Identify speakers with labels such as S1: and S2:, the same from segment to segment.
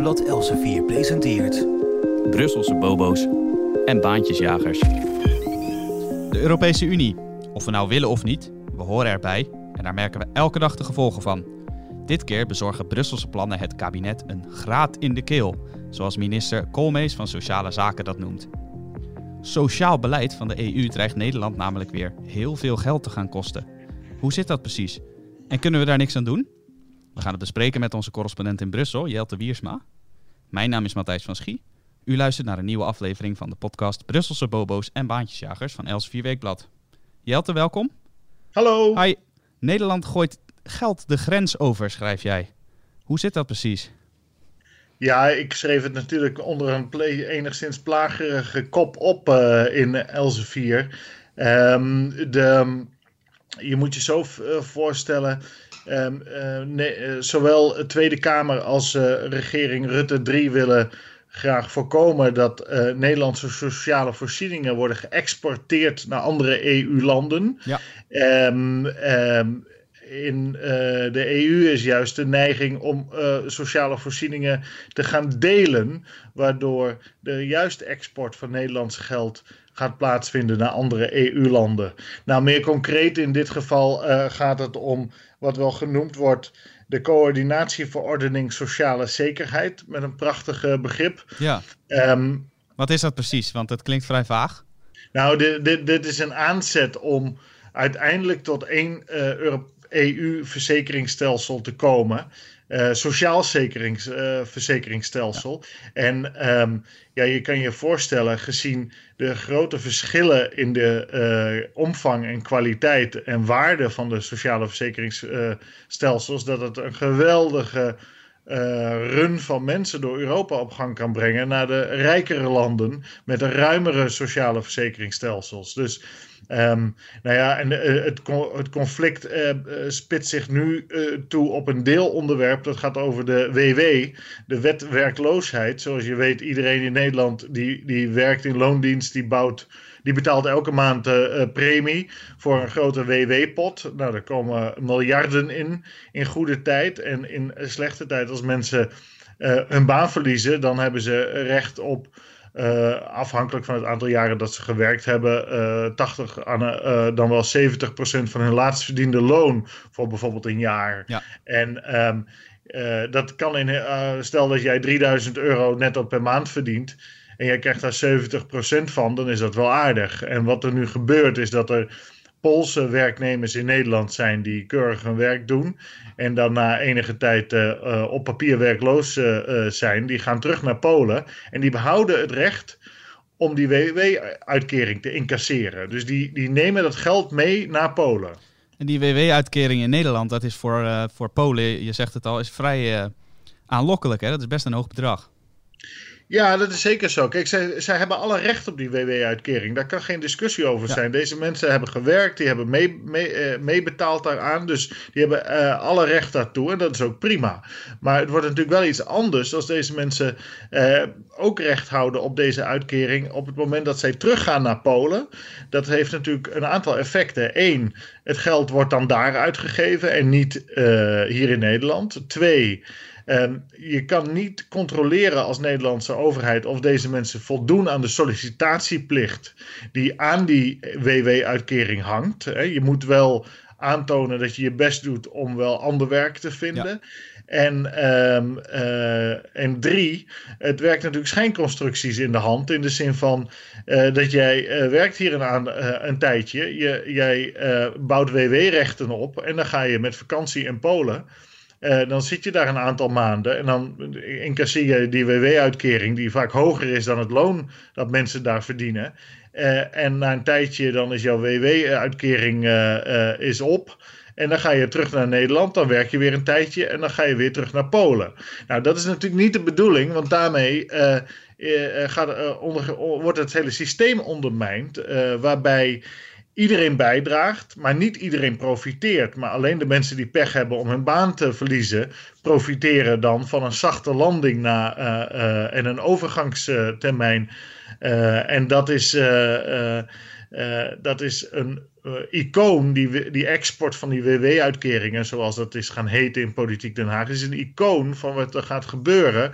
S1: Weekblad Elsevier presenteert...
S2: Brusselse bobo's en baantjesjagers. De Europese Unie. Of we nou willen of niet, we horen erbij en daar merken we elke dag de gevolgen van. Dit keer bezorgen Brusselse plannen het kabinet een graat in de keel, zoals minister Koolmees van Sociale Zaken dat noemt. Sociaal beleid van de EU dreigt Nederland namelijk weer heel veel geld te gaan kosten. Hoe zit dat precies? En kunnen we daar niks aan doen? We gaan het bespreken met onze correspondent in Brussel, Jelte Wiersma. Mijn naam is Matthijs van Schie. U luistert naar een nieuwe aflevering van de podcast Brusselse Bobo's en Baantjesjagers van Els Weekblad. Jelte, welkom.
S3: Hallo.
S2: Hi. Nederland gooit geld de grens over, schrijf jij. Hoe zit dat precies?
S3: Ja, ik schreef het natuurlijk onder een play, enigszins plagerige kop op uh, in Elsevier. Um, de, je moet je zo uh, voorstellen. Um, uh, nee, zowel de Tweede Kamer als regering Rutte 3 willen graag voorkomen dat Nederlandse sociale voorzieningen worden geëxporteerd naar andere EU-landen. Ja. Um, in uh, de EU is juist de neiging om uh, sociale voorzieningen te gaan delen, waardoor de juiste export van Nederlands geld gaat plaatsvinden naar andere EU-landen. Nou, meer concreet in dit geval uh, gaat het om wat wel genoemd wordt de coördinatieverordening sociale zekerheid, met een prachtige begrip.
S2: Ja. Um, wat is dat precies? Want het klinkt vrij vaag.
S3: Nou, dit, dit, dit is een aanzet om uiteindelijk tot één uh, EU-verzekeringsstelsel te komen. Uh, sociaal uh, verzekeringsstelsel. Ja. En um, ja, je kan je voorstellen, gezien de grote verschillen in de uh, omvang en kwaliteit en waarde van de sociale verzekeringsstelsels, dat het een geweldige run van mensen door Europa op gang kan brengen naar de rijkere landen met een ruimere sociale verzekeringsstelsels. Dus Um, nou ja, en uh, het, het, conflict uh, spitst zich nu uh, toe op een deelonderwerp. Dat gaat over de WW, de wet werkloosheid. Zoals je weet, iedereen in Nederland die, die werkt in loondienst, die, bouwt, die betaalt elke maand premie voor een grote WW-pot. Nou, daar komen miljarden in, in goede tijd. En in slechte tijd, als mensen hun baan verliezen, dan hebben ze recht op uh, afhankelijk van het aantal jaren dat ze gewerkt hebben, uh, 80 aan, uh, dan wel 70% van hun laatst verdiende loon voor bijvoorbeeld een jaar. Ja. En um, dat kan in, stel dat jij 3000 euro netto per maand verdient en jij krijgt daar 70% van, dan is dat wel aardig. En wat er nu gebeurt is dat er Poolse werknemers in Nederland zijn die keurig hun werk doen. En dan na enige tijd uh, op papier werkloos uh, zijn. Die gaan terug naar Polen. En die behouden het recht om die WW-uitkering te incasseren. Dus die, die nemen dat geld mee naar Polen.
S2: En die WW-uitkering in Nederland, dat is voor, voor Polen, je zegt het al, is vrij aanlokkelijk. Hè? Dat is best een hoog bedrag.
S3: Ja, dat is zeker zo. Kijk, zij, zij hebben alle recht op die WW-uitkering. Daar kan geen discussie over zijn. Deze mensen hebben gewerkt, die hebben meebetaald mee, uh, daaraan. Dus die hebben uh, alle recht daartoe. En dat is ook prima. Maar het wordt natuurlijk wel iets anders als deze mensen uh, ook recht houden op deze uitkering. op het moment dat zij teruggaan naar Polen. Dat heeft natuurlijk een aantal effecten. Eén, het geld wordt dan daar uitgegeven en niet hier in Nederland. Twee. Um, je kan niet controleren als Nederlandse overheid of deze mensen voldoen aan de sollicitatieplicht die aan die WW-uitkering hangt. Je moet wel aantonen dat je je best doet om wel ander werk te vinden. En, um, uh, en drie, het werkt natuurlijk schijnconstructies in de hand. In de zin van uh, dat jij uh, werkt hier een, een tijdje. Je, jij bouwt WW-rechten op. En dan ga je met vakantie in Polen. Uh, dan zit je daar een aantal maanden en dan incasseer je die WW-uitkering, die vaak hoger is dan het loon dat mensen daar verdienen. Uh, en na een tijdje dan is jouw WW-uitkering uh, is op. En dan ga je terug naar Nederland, dan werk je weer een tijdje en dan ga je weer terug naar Polen. Nou, dat is natuurlijk niet de bedoeling, want daarmee gaat, onder, wordt het hele systeem ondermijnd, waarbij iedereen bijdraagt, maar niet iedereen profiteert. Maar alleen de mensen die pech hebben om hun baan te verliezen, profiteren dan van een zachte landing na, uh, uh, en een overgangstermijn. Uh, en dat is, dat is een icoon, die, die export van die WW-uitkeringen, zoals dat is gaan heten in Politiek Den Haag, is een icoon van wat er gaat gebeuren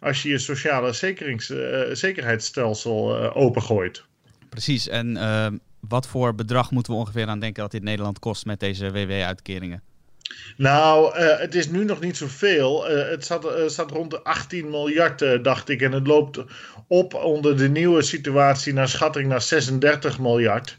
S3: als je je sociale zekerings, zekerheidsstelsel opengooit.
S2: Precies, en wat voor bedrag moeten we ongeveer aan denken dat dit Nederland kost met deze WW-uitkeringen?
S3: Nou, uh, het is nu nog niet zoveel. Uh, het zat, uh, zat rond de 18 miljard, dacht ik. En het loopt op onder de nieuwe situatie naar schatting naar 36 miljard.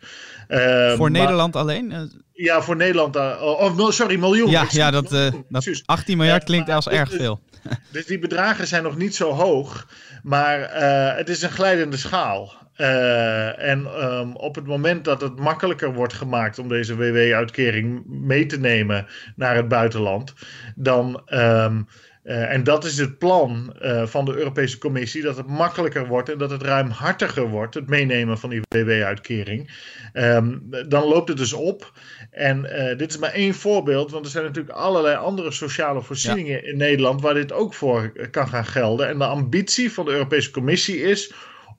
S2: voor Nederland alleen?
S3: Ja, voor Nederland. oh, oh sorry, miljoen.
S2: Ja, ja dat, dat 18 miljard klinkt als erg veel.
S3: Dus die bedragen zijn nog niet zo hoog. Maar het is een glijdende schaal. Uh, en um, op het moment dat het makkelijker wordt gemaakt om deze WW-uitkering mee te nemen naar het buitenland, dan. Um, uh, en dat is het plan uh, van de Europese Commissie: dat het makkelijker wordt en dat het ruimhartiger wordt, het meenemen van die WW-uitkering. Um, dan loopt het dus op. En dit is maar één voorbeeld, want er zijn natuurlijk allerlei andere sociale voorzieningen ja. in Nederland waar dit ook voor kan gaan gelden. En de ambitie van de Europese Commissie is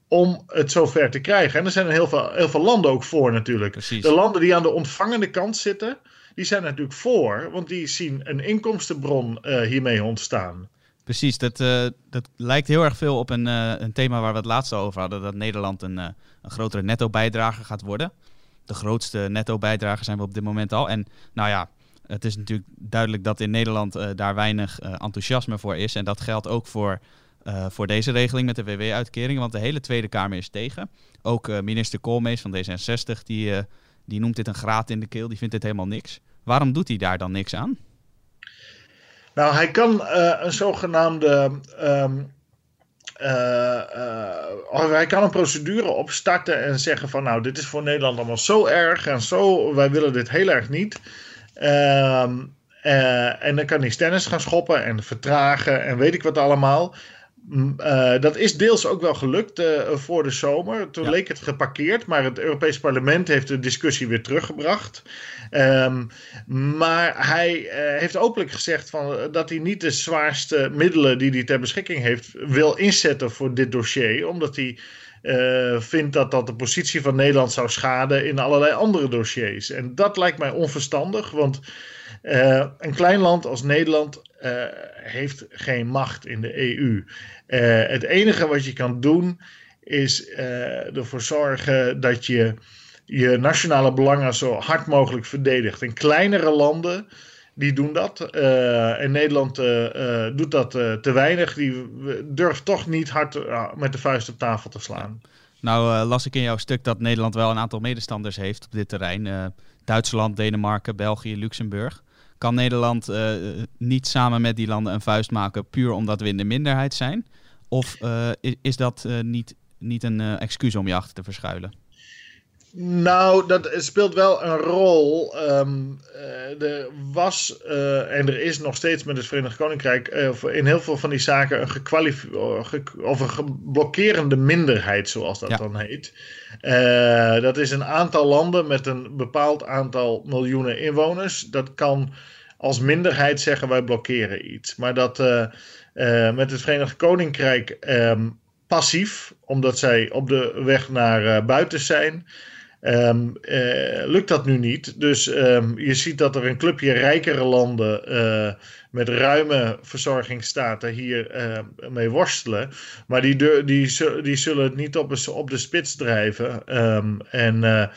S3: om het zover te krijgen. En er zijn er heel veel, heel veel landen ook voor natuurlijk.
S2: Precies.
S3: De landen die aan de ontvangende kant zitten, die zijn natuurlijk voor, want die zien een inkomstenbron uh, hiermee ontstaan.
S2: Precies, dat, uh, dat lijkt heel erg veel op een, uh, een thema waar we het laatst over hadden, dat Nederland een, een grotere netto-bijdrager gaat worden. De grootste netto-bijdrager zijn we op dit moment al. En nou ja, het is natuurlijk duidelijk dat in Nederland daar weinig enthousiasme voor is. En dat geldt ook voor uh, voor deze regeling met de WW-uitkering. Want de hele Tweede Kamer is tegen. Ook uh, minister Koolmees van D66, die, uh, die noemt dit een graat in de keel. Die vindt dit helemaal niks. Waarom doet hij daar dan niks aan?
S3: Nou, hij kan een zogenaamde. Um, hij kan een procedure opstarten en zeggen van nou, dit is voor Nederland allemaal zo erg en zo, wij willen dit heel erg niet. Uh, en dan kan hij stennis gaan schoppen en vertragen en weet ik wat allemaal. Uh, dat is deels ook wel gelukt uh, voor de zomer. Toen ja. leek het geparkeerd, maar het Europees Parlement heeft de discussie weer teruggebracht. Um, maar hij uh, heeft openlijk gezegd van, dat hij niet de zwaarste middelen die hij ter beschikking heeft wil inzetten voor dit dossier, omdat hij vindt dat dat de positie van Nederland zou schaden in allerlei andere dossiers. En dat lijkt mij onverstandig, want een klein land als Nederland heeft geen macht in de EU. Uh, het enige wat je kan doen is ervoor zorgen dat je je nationale belangen zo hard mogelijk verdedigt. En kleinere landen die doen dat. En Nederland doet dat te weinig. Die durft toch niet hard met de vuist op tafel te slaan.
S2: Nou las ik in jouw stuk dat Nederland wel een aantal medestanders heeft op dit terrein. Duitsland, Denemarken, België, Luxemburg. Kan Nederland niet samen met die landen een vuist maken puur omdat we in de minderheid zijn? Of uh, is, dat uh, niet, niet een excuus om je achter te verschuilen?
S3: Nou, dat speelt wel een rol. Um, er was en er is nog steeds met het Verenigd Koninkrijk in heel veel van die zaken een gekwalificeerde of een geblokkerende minderheid, zoals dat ja. dan heet. dat is een aantal landen met een bepaald aantal miljoenen inwoners. Dat kan als minderheid zeggen wij blokkeren iets. Maar dat met het Verenigd Koninkrijk um, passief, omdat zij op de weg naar buiten zijn. Um, uh, lukt dat nu niet. Dus um, je ziet dat er een clubje rijkere landen met ruime verzorgingsstaten hier mee worstelen. Maar die, die, die zullen het niet op, op de spits drijven. en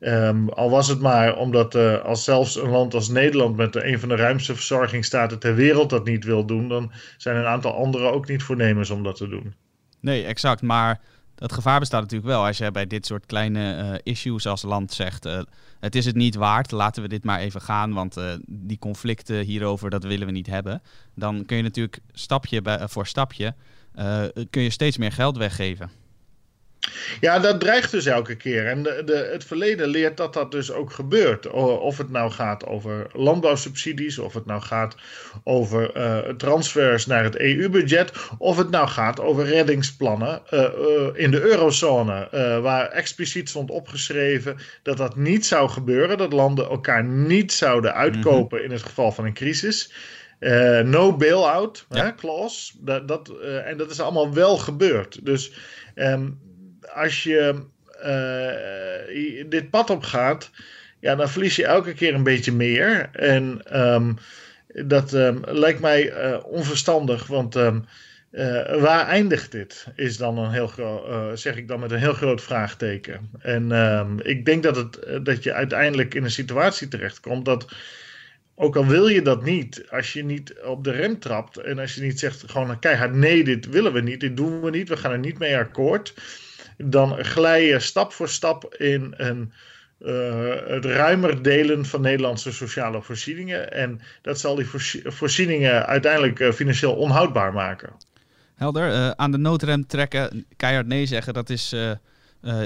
S3: Um, al was het maar omdat als zelfs een land als Nederland met een van de ruimste verzorgingsstaten ter wereld dat niet wil doen, dan zijn een aantal anderen ook niet voornemens om dat te doen.
S2: Nee, exact. Maar het gevaar bestaat natuurlijk wel als je bij dit soort kleine uh, issues als land zegt: uh, het is het niet waard, laten we dit maar even gaan, want die conflicten hierover dat willen we niet hebben. Dan kun je natuurlijk stapje bij, voor stapje kun je steeds meer geld weggeven.
S3: Ja, dat dreigt dus elke keer. En de, de, het verleden leert dat dat dus ook gebeurt. Of het nou gaat over landbouwsubsidies, of het nou gaat over uh, transfers naar het EU-budget, of het nou gaat over reddingsplannen uh, uh, in de eurozone, waar expliciet stond opgeschreven dat dat niet zou gebeuren, dat landen elkaar niet zouden uitkopen mm -hmm. in het geval van een crisis. no bail-out ja. clause. Dat, dat, en dat is allemaal wel gebeurd. Dus um, als je uh, dit pad op gaat, ja, dan verlies je elke keer een beetje meer. En um, dat um, lijkt mij uh, onverstandig, want um, waar eindigt dit? Is dan een heel groot, zeg ik dan met een heel groot vraagteken. En ehm, ik denk dat, het, dat je uiteindelijk in een situatie terechtkomt dat ook al wil je dat niet, als je niet op de rem trapt en als je niet zegt gewoon keihard nee, dit willen we niet, dit doen we niet, we gaan er niet mee akkoord, dan glij je stap voor stap in een, uh, het ruimer delen van Nederlandse sociale voorzieningen. En dat zal die voorzieningen uiteindelijk uh, financieel onhoudbaar maken.
S2: Helder, uh, aan de noodrem trekken, keihard nee zeggen, dat is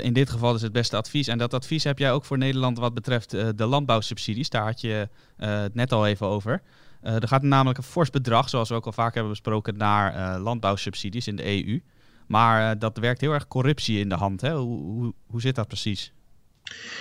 S2: in dit geval is het beste advies. En dat advies heb jij ook voor Nederland wat betreft de landbouwsubsidies. Daar had je het net al even over. er gaat namelijk een fors bedrag, zoals we ook al vaak hebben besproken, naar landbouwsubsidies in de EU. Maar dat werkt heel erg corruptie in de hand. Hè? Hoe, hoe, hoe zit dat precies?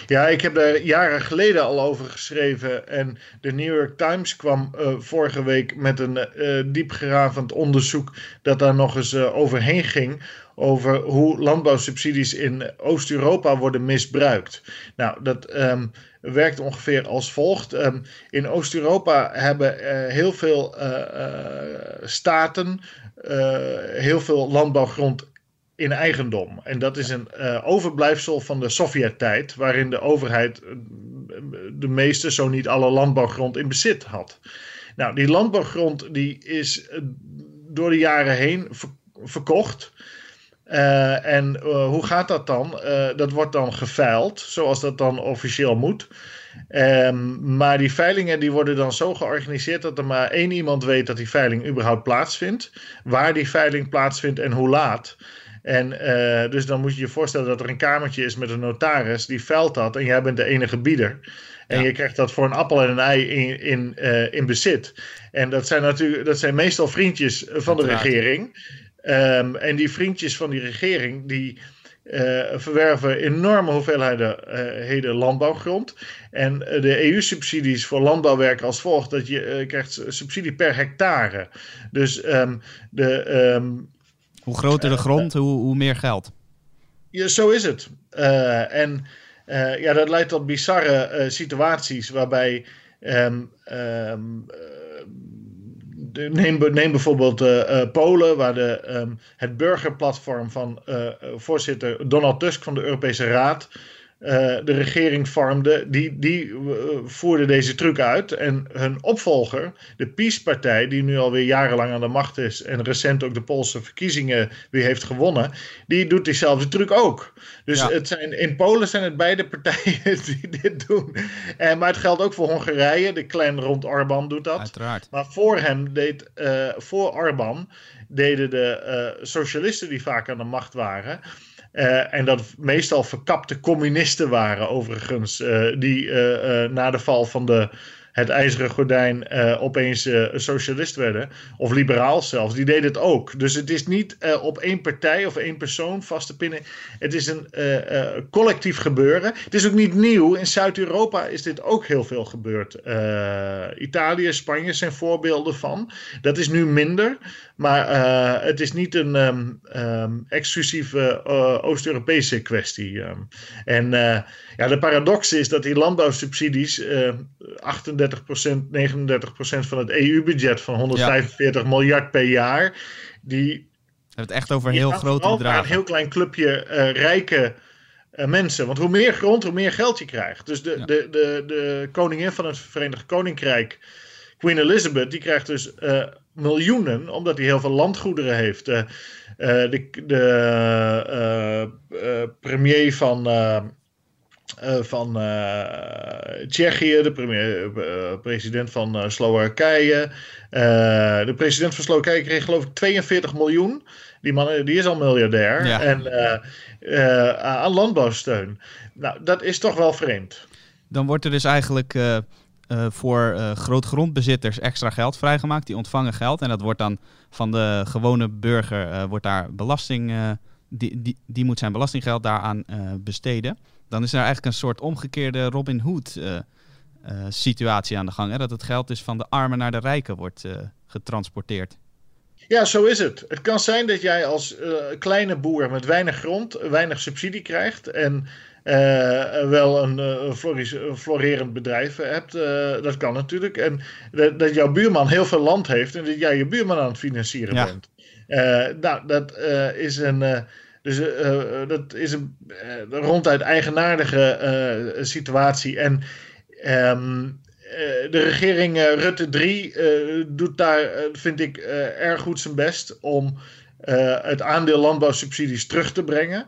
S3: Ja, ik heb daar jaren geleden al over geschreven. En de New York Times kwam uh, vorige week met een uh, diepgravend onderzoek dat daar nog eens overheen ging. Over hoe landbouwsubsidies in Oost-Europa worden misbruikt. Nou, dat um, werkt ongeveer als volgt. Um, in Oost-Europa hebben heel veel staten heel veel landbouwgrond in eigendom. En dat is een uh, overblijfsel van de Sovjet-tijd, waarin de overheid eh, de meeste, zo niet alle landbouwgrond in bezit had. Nou, die landbouwgrond die is eh, door de jaren heen verkocht. En hoe gaat dat dan? dat wordt dan geveild, zoals dat dan officieel moet. Um, maar die veilingen die worden dan zo georganiseerd dat er maar één iemand weet dat die veiling überhaupt plaatsvindt. Waar die veiling plaatsvindt en hoe laat. En uh, dus dan moet je je voorstellen dat er een kamertje is met een notaris, die veld dat en jij bent de enige bieder. En je krijgt dat voor een appel en een ei in, in, uh, in bezit. En dat zijn natuurlijk, dat zijn meestal vriendjes van de regering. Um, en die vriendjes van die regering, die verwerven enorme hoeveelheden landbouwgrond. En de EU-subsidies voor landbouw werken als volgt: dat je krijgt subsidie per hectare. Dus um, de, um,
S2: hoe groter de grond, hoe, hoe meer geld.
S3: Ja, zo is het. En ja, dat leidt tot bizarre situaties waarbij. Um, um, neem, bijvoorbeeld Polen, waar de, um, het burgerplatform van voorzitter Donald Tusk van de Europese Raad uh, de regering vormde, die, die uh, voerde deze truc uit. En hun opvolger, de PiS-partij, die nu alweer jarenlang aan de macht is en recent ook de Poolse verkiezingen weer heeft gewonnen, die doet diezelfde truc ook. Dus ja. het zijn, in Polen zijn het beide partijen die dit doen. En, eh, maar het geldt ook voor Hongarije. De clan rond Orbán doet dat.
S2: Uiteraard.
S3: Maar voor hem deed, uh, voor Orbán deden de socialisten die vaak aan de macht waren uh, en dat meestal verkapte communisten waren, overigens, uh, die uh, na de val van de het ijzeren gordijn opeens socialist werden. Of liberaal zelfs. Die deden het ook. Dus het is niet op één partij of één persoon vast te pinnen. Het is een collectief gebeuren. Het is ook niet nieuw. In Zuid-Europa is dit ook heel veel gebeurd. Italië, Spanje zijn voorbeelden van. Dat is nu minder. Maar het is niet een um, um, exclusieve Oost-Europese kwestie. Um. En ja, de paradox is dat die landbouwsubsidies 38 39%, 39% van het EU-budget van 145 ja. miljard per jaar. Die, We
S2: hebben het echt over heel grote bedragen.
S3: Een heel klein clubje rijke uh, mensen. Want hoe meer grond, hoe meer geld je krijgt. Dus de, ja. de, de, de koningin van het Verenigd Koninkrijk, Queen Elizabeth, die krijgt dus uh, miljoenen, omdat hij heel veel landgoederen heeft. de de premier van van Tsjechië, de premier, president van Slowakije. de president van Slowakije kreeg geloof ik 42 miljoen. Die man die is al miljardair. Ja. En aan landbouwsteun. Nou, dat is toch wel vreemd.
S2: Dan wordt er dus eigenlijk voor grootgrondbezitters extra geld vrijgemaakt. Die ontvangen geld. En dat wordt dan van de gewone burger, wordt daar belasting... die, die, die moet zijn belastinggeld daaraan besteden dan is er eigenlijk een soort omgekeerde Robin Hood uh, uh, situatie aan de gang. Hè? Dat het geld dus van de armen naar de rijken wordt uh, getransporteerd.
S3: Ja, zo is het. Het kan zijn dat jij als kleine boer met weinig grond weinig subsidie krijgt. En wel een, een, florerend bedrijf hebt. dat kan natuurlijk. En dat, dat, jouw buurman heel veel land heeft en dat jij je buurman aan het financieren bent. nou, dat is een. Dus dat is een ronduit eigenaardige situatie. En ehm, de regering Rutte 3 doet daar, vind ik, erg goed zijn best om het aandeel landbouwsubsidies terug te brengen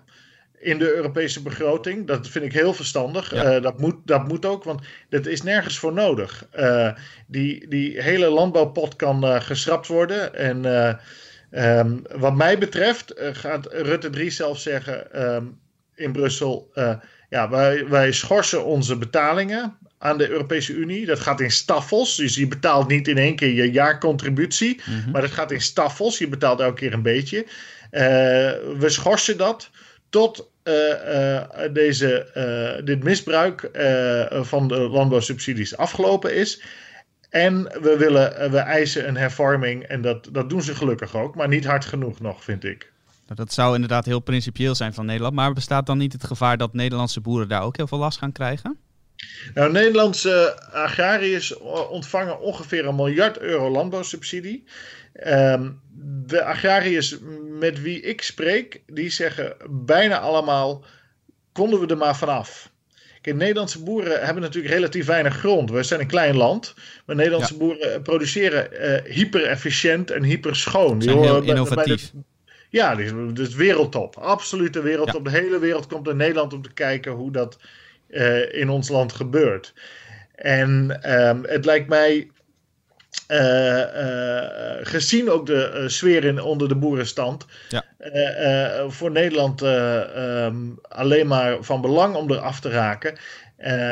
S3: in de Europese begroting. Dat vind ik heel verstandig. Eh, dat, moet, dat moet ook, want dat is nergens voor nodig. Uh, die, die hele landbouwpot kan uh, geschrapt worden. En um, wat mij betreft gaat Rutte 3 zelf zeggen um, in Brussel... ja, wij, wij schorsen onze betalingen aan de Europese Unie. Dat gaat in staffels. Dus je betaalt niet in één keer je jaarcontributie. Mm Maar dat gaat in staffels. Je betaalt elke keer een beetje. we schorsen dat tot uh, uh, deze, uh, dit misbruik van de landbouwsubsidies afgelopen is. En we, willen, we eisen een hervorming en dat, dat doen ze gelukkig ook, maar niet hard genoeg nog, vind ik.
S2: Nou, dat zou inderdaad heel principieel zijn van Nederland, maar bestaat dan niet het gevaar dat Nederlandse boeren daar ook heel veel last gaan krijgen?
S3: Nou, Nederlandse agrariërs ontvangen ongeveer een miljard euro landbouwsubsidie. Um, de agrariërs met wie ik spreek, die zeggen bijna allemaal: konden we er maar vanaf. Kijk, Nederlandse boeren hebben natuurlijk relatief weinig grond. We zijn een klein land, maar Nederlandse boeren produceren uh, hyper-efficiënt en hyper-schoon.
S2: Die heel innovatief.
S3: ja, is wereldtop. Absolute wereldtop. De hele wereld komt naar Nederland om te kijken hoe dat uh, in ons land gebeurt. En um, het lijkt mij gezien ook de sfeer in, onder de boerenstand, ja. voor Nederland um, alleen maar van belang om eraf te raken.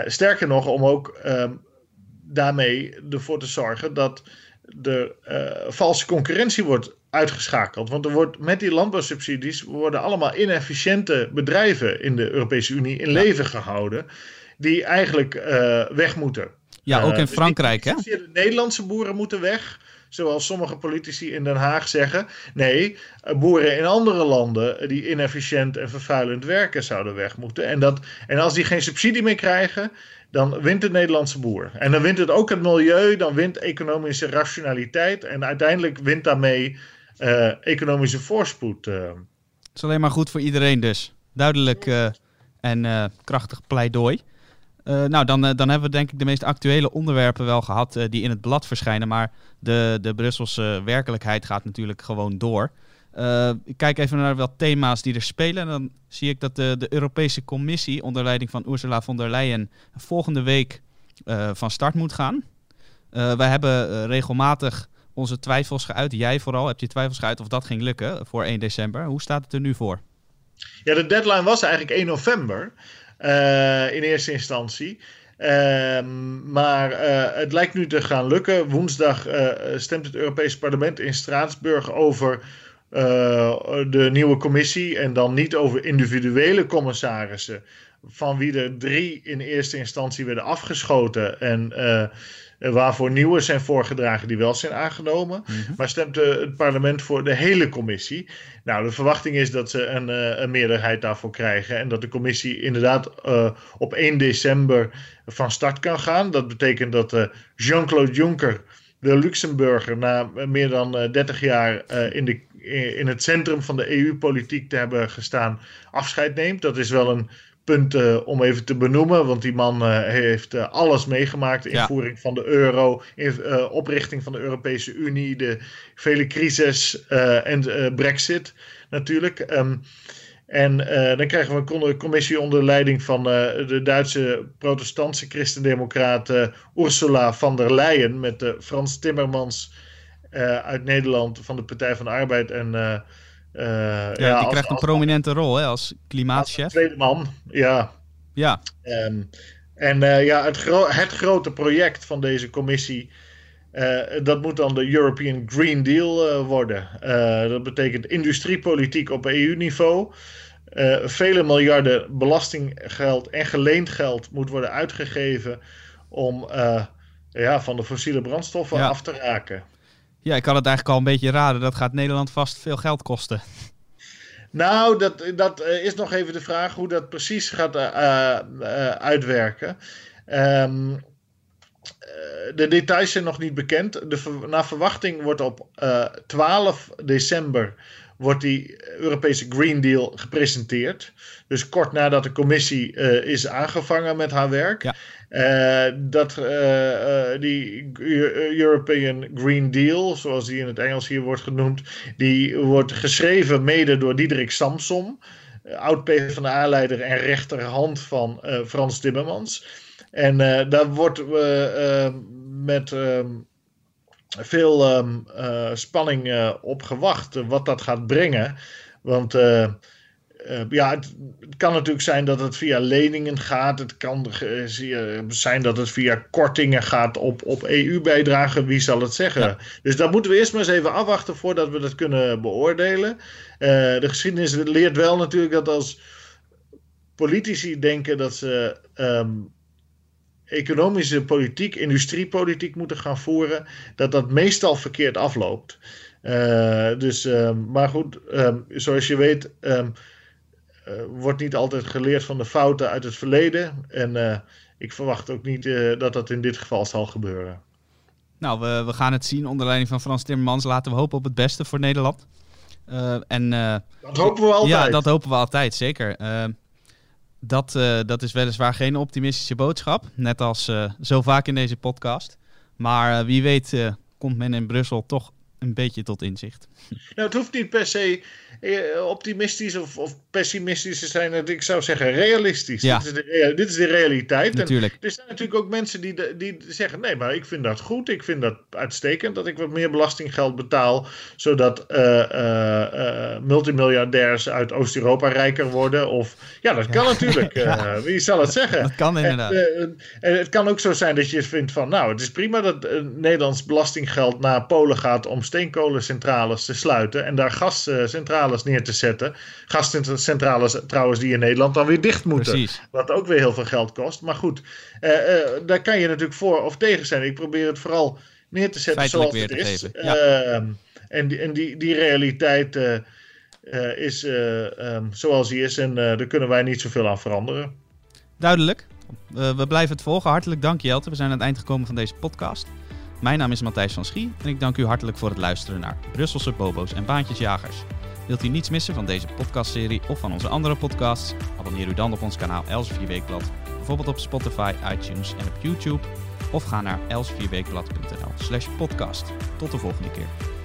S3: sterker nog, om ook um, daarmee ervoor te zorgen dat de valse concurrentie wordt uitgeschakeld. Want er wordt met die landbouwsubsidies worden allemaal inefficiënte bedrijven in de Europese Unie in leven gehouden, die eigenlijk weg moeten.
S2: Ja, ook in uh, Frankrijk, hè?
S3: De Nederlandse boeren moeten weg. Zoals sommige politici in Den Haag zeggen. Nee, eh, boeren in andere landen die inefficiënt en vervuilend werken zouden weg moeten. En, dat, en als die geen subsidie meer krijgen, dan wint de Nederlandse boer. En dan wint het ook het milieu, dan wint economische rationaliteit. En uiteindelijk wint daarmee uh, economische voorspoed. Uh. Het
S2: is alleen maar goed voor iedereen dus. Duidelijk uh, en krachtig pleidooi. Uh, nou, dan, uh, dan hebben we denk ik de meest actuele onderwerpen wel gehad uh, die in het blad verschijnen. Maar de, de Brusselse werkelijkheid gaat natuurlijk gewoon door. ik kijk even naar wat thema's die er spelen. En dan zie ik dat de, de Europese Commissie onder leiding van Ursula von der Leyen volgende week van start moet gaan. wij hebben regelmatig onze twijfels geuit. Jij vooral heb je twijfels geuit of dat ging lukken voor 1 december. Hoe staat het er nu voor?
S3: Ja, de deadline was eigenlijk 1 november. Eh, in eerste instantie. Ehm, maar uh, het lijkt nu te gaan lukken. Woensdag uh, stemt het Europees Parlement in Straatsburg over de nieuwe commissie. En dan niet over individuele commissarissen. Van wie er drie in eerste instantie werden afgeschoten. En eh, waarvoor nieuwe zijn voorgedragen die wel zijn aangenomen. Mhm. Maar stemt het parlement voor de hele commissie. Nou, de verwachting is dat ze een, eh, een meerderheid daarvoor krijgen. En dat de commissie inderdaad uh, op 1 december van start kan gaan. Dat betekent dat uh, Jean-Claude Juncker, de Luxemburger, na meer dan 30 jaar in, de, in het centrum van de EU-politiek te hebben gestaan, afscheid neemt. Dat is wel een punten om even te benoemen. Want die man uh, heeft uh, alles meegemaakt. Invoering van de euro, in, uh, oprichting van de Europese Unie, de vele crisis en Brexit natuurlijk. Um, en dan krijgen we een commissie onder leiding van de Duitse protestantse christendemocraat Ursula von der Leyen. Met Frans Timmermans uit Nederland van de Partij van de Arbeid en
S2: ja, ja, die krijgt een prominente rol hè, als klimaatchef. Als
S3: tweede man, ja.
S2: Ja.
S3: Um, en uh, ja, het, gro het, grote project van deze commissie, uh, dat moet dan de European Green Deal worden. dat betekent industriepolitiek op EU-niveau. vele miljarden belastinggeld en geleend geld moet worden uitgegeven om ja, van de fossiele brandstoffen af te raken.
S2: Ja, ik kan het eigenlijk al een beetje raden. Dat gaat Nederland vast veel geld kosten.
S3: Nou, dat, dat is nog even de vraag hoe dat precies gaat uitwerken. Um, de details zijn nog niet bekend. De, naar verwachting wordt op 12 december wordt die Europese Green Deal gepresenteerd. Dus kort nadat de commissie uh, is aangevangen met haar werk. Ja. Uh, dat uh, die European Green Deal, zoals die in het Engels hier wordt genoemd, die wordt geschreven mede door Diederik Samsom, oud PvdA-leider en rechterhand van Frans Timmermans. En daar wordt met ehm, veel um, spanning uh, op gewacht wat dat gaat brengen. Want ja, het, kan natuurlijk zijn dat het via leningen gaat. Het kan zijn dat het via kortingen gaat op, op EU-bijdragen. Wie zal het zeggen? Dus daar moeten we eerst maar eens even afwachten voordat we dat kunnen beoordelen. de geschiedenis leert wel natuurlijk dat als politici denken dat ze um, economische politiek, industriepolitiek moeten gaan voeren, dat dat meestal verkeerd afloopt. Uh, dus, uh, maar goed, um, zoals je weet, um, uh, wordt niet altijd geleerd van de fouten uit het verleden. En ik verwacht ook niet dat dat in dit geval zal gebeuren.
S2: Nou, we, we gaan het zien onder leiding van Frans Timmermans. Laten we hopen op het beste voor Nederland. en,
S3: dat hopen we altijd.
S2: Ja, dat hopen we altijd, zeker. Dat, uh, dat is weliswaar geen optimistische boodschap, net als uh, zo vaak in deze podcast. Maar uh, wie weet komt men in Brussel toch een beetje tot inzicht.
S3: Nou, het hoeft niet per se eh, optimistisch of, of pessimistisch te zijn. Ik zou zeggen realistisch. Ja. Dit, is de, dit is de realiteit.
S2: Natuurlijk.
S3: En er zijn natuurlijk ook mensen die, die zeggen: nee, maar ik vind dat goed. Ik vind dat uitstekend dat ik wat meer belastinggeld betaal. Zodat uh, uh, multimiljardairs uit Oost-Europa rijker worden. Of ja, dat kan natuurlijk. ja. Wie zal het zeggen?
S2: Dat kan inderdaad.
S3: En, en, het kan ook zo zijn dat je vindt van: nou, het is prima dat Nederlands belastinggeld naar Polen gaat om steenkolencentrales te sluiten. En daar gascentrales neer te zetten. Gascentrales trouwens die in Nederland dan weer dicht moeten. Precies. Wat ook weer heel veel geld kost. Maar goed, uh, uh, daar kan je natuurlijk voor of tegen zijn. Ik probeer het vooral neer te zetten zoals het is. Ja. Ehm, en die, en die, die realiteit uh, is um, zoals die is. En daar kunnen wij niet zoveel aan veranderen.
S2: Duidelijk. we blijven het volgen. Hartelijk dank Jelte. We zijn aan het eind gekomen van deze podcast. Mijn naam is Matthijs van Schie en ik dank u hartelijk voor het luisteren naar Brusselse Bobo's en Baantjesjagers. Wilt u niets missen van deze podcastserie of van onze andere podcasts? Abonneer u dan op ons kanaal Elsevier Weekblad, bijvoorbeeld op Spotify, iTunes en op YouTube. Of ga naar elsevierweekblad.nl slash podcast. Tot de volgende keer.